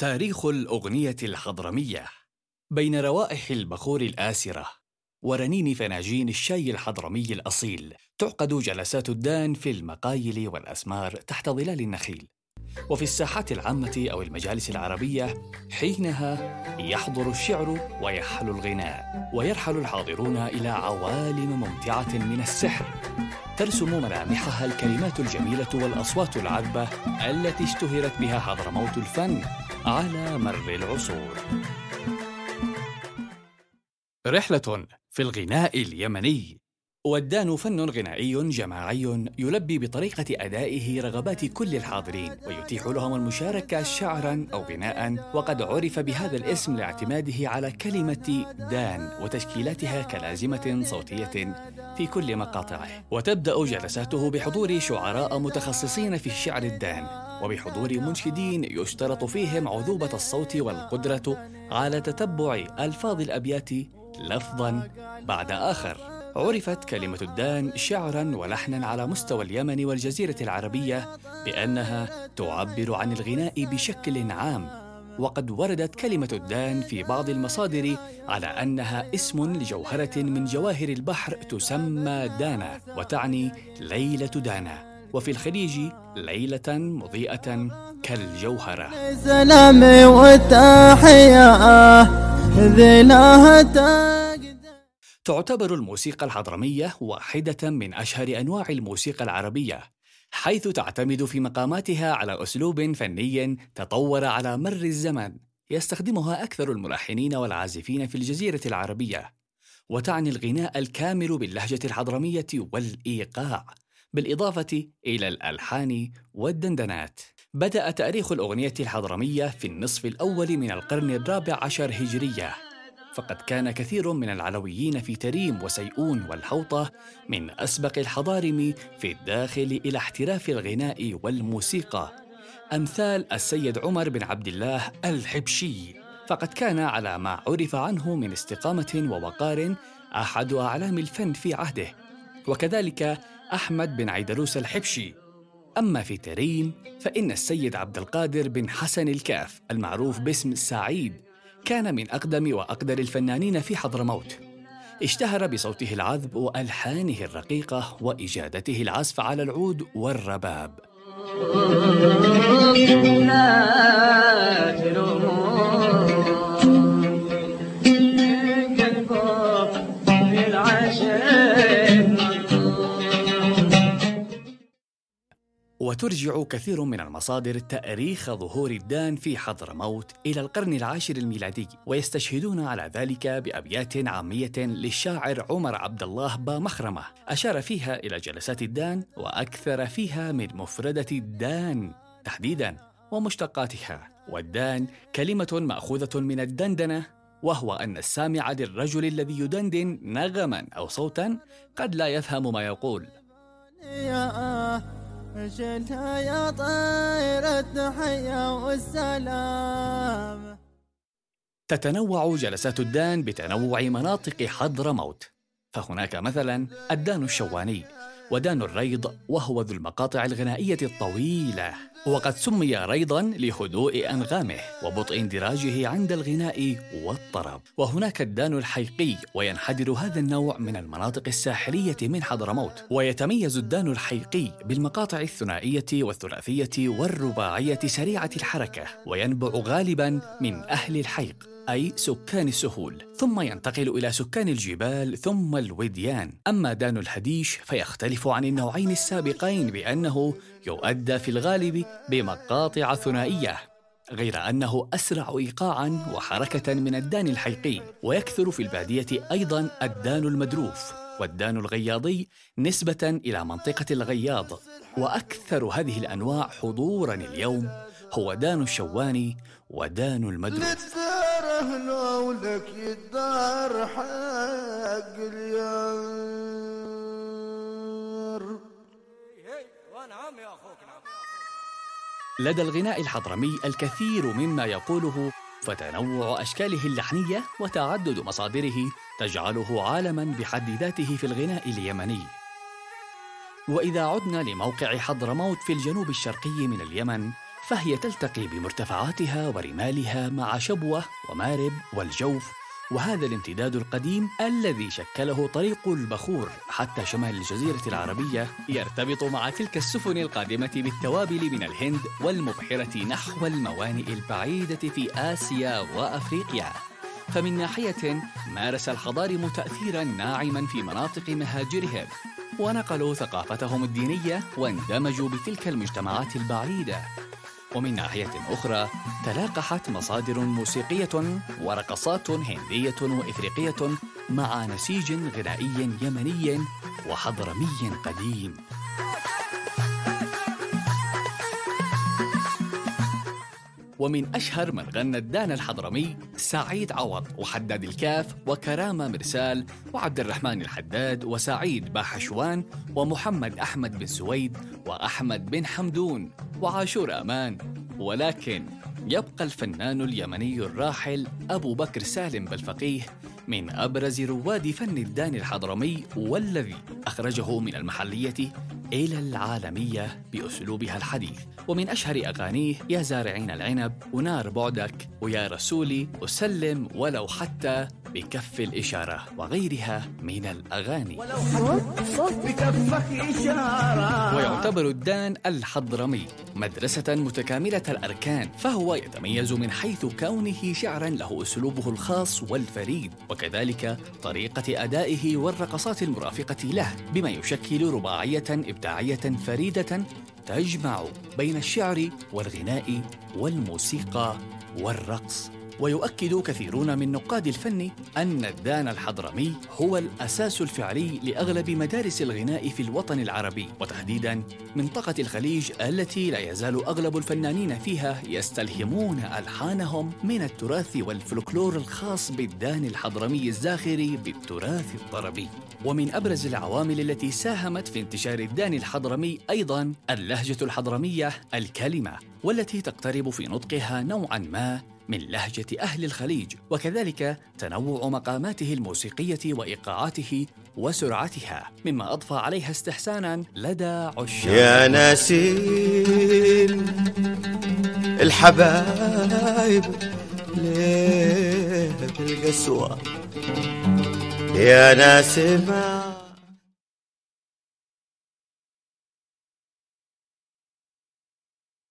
تاريخ الأغنية الحضرمية. بين روائح البخور الآسرة ورنين فناجين الشاي الحضرمي الأصيل تعقد جلسات الدان في المقايل والأسمار تحت ظلال النخيل. وفي الساحات العامة أو المجالس العربية حينها يحضر الشعر ويحلو الغناء ويرحل الحاضرون إلى عوالم ممتعة من السحر. ترسم ملامحها الكلمات الجميلة والأصوات العذبة التي اشتهرت بها حضرموت الفن. على مر العصور. رحلة في الغناء اليمني والدان فن غنائي جماعي يلبي بطريقة أدائه رغبات كل الحاضرين ويتيح لهم المشاركة شعرا أو غناء وقد عرف بهذا الاسم لاعتماده على كلمة دان وتشكيلاتها كلازمة صوتية في كل مقاطعه. وتبدأ جلساته بحضور شعراء متخصصين في الشعر الدان وبحضور منشدين يشترط فيهم عذوبة الصوت والقدرة على تتبع ألفاظ الأبيات لفظا بعد آخر. عرفت كلمة الدان شعرا ولحنا على مستوى اليمن والجزيرة العربية بأنها تعبر عن الغناء بشكل عام. وقد وردت كلمة الدان في بعض المصادر على أنها اسم لجوهرة من جواهر البحر تسمى دانا وتعني ليلة دانا. وفي الخليج ليلة مضيئة كالجوهرة. سلامي وتحيا ذناها تعتبر الموسيقى الحضرمية واحدة من أشهر أنواع الموسيقى العربية، حيث تعتمد في مقاماتها على أسلوب فني تطور على مر الزمن، يستخدمها أكثر الملحنين والعازفين في الجزيرة العربية، وتعني الغناء الكامل باللهجة الحضرمية والإيقاع، بالإضافة إلى الألحان والدندنات. بدأ تاريخ الأغنية الحضرمية في النصف الأول من القرن الرابع عشر هجرية فقد كان كثير من العلويين في تريم وسيئون والحوطة من أسبق الحضارم في الداخل إلى احتراف الغناء والموسيقى. أمثال السيد عمر بن عبد الله الحبشي. فقد كان على ما عرف عنه من استقامة ووقار أحد أعلام الفن في عهده. وكذلك أحمد بن عيدروس الحبشي. أما في تريم فإن السيد عبد القادر بن حسن الكاف المعروف باسم سعيد كان من أقدم وأقدر الفنانين في حضرموت اشتهر بصوته العذب وألحانه الرقيقة وإجادته العزف على العود والرباب. وترجع كثير من المصادر تأريخ ظهور الدان في حضرموت إلى القرن العاشر الميلادي ويستشهدون على ذلك بأبيات عامية للشاعر عمر عبد الله بامخرمة أشار فيها إلى جلسات الدان وأكثر فيها من مفردة الدان تحديداً ومشتقاتها. والدان كلمة مأخوذة من الدندنة وهو أن السامع للرجل الذي يدندن نغما أو صوتا قد لا يفهم ما يقول. شلها يا طير التحية والسلام. تتنوع جلسات الدان بتنوع مناطق حضرموت. فهناك مثلا الدان الشواني. ودان الريض وهو ذو المقاطع الغنائية الطويلة. وقد سمي ريضا لهدوء أنغامه وبطء اندراجه عند الغناء والطرب. وهناك الدان الحيقي وينحدر هذا النوع من المناطق الساحلية من حضرموت. ويتميز الدان الحيقي بالمقاطع الثنائية والثلاثية والرباعية سريعة الحركة وينبع غالبا من أهل الحيق. أي سكان السهول ثم ينتقل إلى سكان الجبال ثم الوديان. أما دان الهديش فيختلف عن النوعين السابقين بأنه يؤدى في الغالب بمقاطع ثنائية غير أنه أسرع إيقاعا وحركة من الدان الحيقي. ويكثر في البادية أيضا الدان المدروف والدان الغياضي نسبة إلى منطقة الغياض. وأكثر هذه الأنواع حضورا اليوم هو دان الشواني ودان المدروف ولك يدار حق اليار لدى الغناء الحضرمي الكثير مما يقوله فتنوع أشكاله اللحنية وتعدد مصادره تجعله عالماً بحد ذاته في الغناء اليمني. وإذا عدنا لموقع حضرموت في الجنوب الشرقي من اليمن، فهي تلتقي بمرتفعاتها ورمالها مع شبوة ومارب والجوف وهذا الامتداد القديم الذي شكله طريق البخور. حتى شمال الجزيرة العربية يرتبط مع تلك السفن القادمة بالتوابل من الهند والمبحرة نحو الموانئ البعيدة في آسيا وأفريقيا. فمن ناحية مارس الحضارم تأثيرا ناعما في مناطق مهاجرهم ونقلوا ثقافتهم الدينية واندمجوا بتلك المجتمعات البعيدة. ومن ناحية أخرى تلاقحت مصادر موسيقية ورقصات هندية وإفريقية مع نسيج غنائي يمني وحضرمي قديم. ومن أشهر من غنى الدان الحضرمي سعيد عوض وحداد الكاف وكرامة مرسال وعبد الرحمن الحداد وسعيد باحشوان ومحمد أحمد بن سويد وأحمد بن حمدون وعاشور أمان. ولكن يبقى الفنان اليمني الراحل أبو بكر سالم بالفقيه من أبرز رواد فن الدان الحضرمي والذي أخرجه من المحلية إلى العالمية بأسلوبها الحديث. ومن أشهر أغانيه يا زارعين العنب ونار بعدك ويا رسولي أسلم ولو حتى بكف الإشارة وغيرها من الأغاني. ويعتبر الدان الحضرمي مدرسة متكاملة الأركان فهو يتميز من حيث كونه شعرا له أسلوبه الخاص والفريد وكذلك طريقة أدائه والرقصات المرافقة له بما يشكل رباعية إبداعية فريدة تجمع بين الشعر والغناء والموسيقى والرقص. ويؤكد كثيرون من نقاد الفن أن الدان الحضرمي هو الأساس الفعلي لأغلب مدارس الغناء في الوطن العربي وتحديدا منطقة الخليج التي لا يزال أغلب الفنانين فيها يستلهمون ألحانهم من التراث والفلكلور الخاص بالدان الحضرمي الزاخر بالتراث الطربي. ومن أبرز العوامل التي ساهمت في انتشار الدان الحضرمي أيضا اللهجة الحضرمية الكلمة والتي تقترب في نطقها نوعا ما من لهجة أهل الخليج وكذلك تنوع مقاماته الموسيقية وإيقاعاته وسرعتها مما أضفى عليها استحسانا لدى عشاق. يا ناسين الحبايب ليه القسوة. يا ناس ما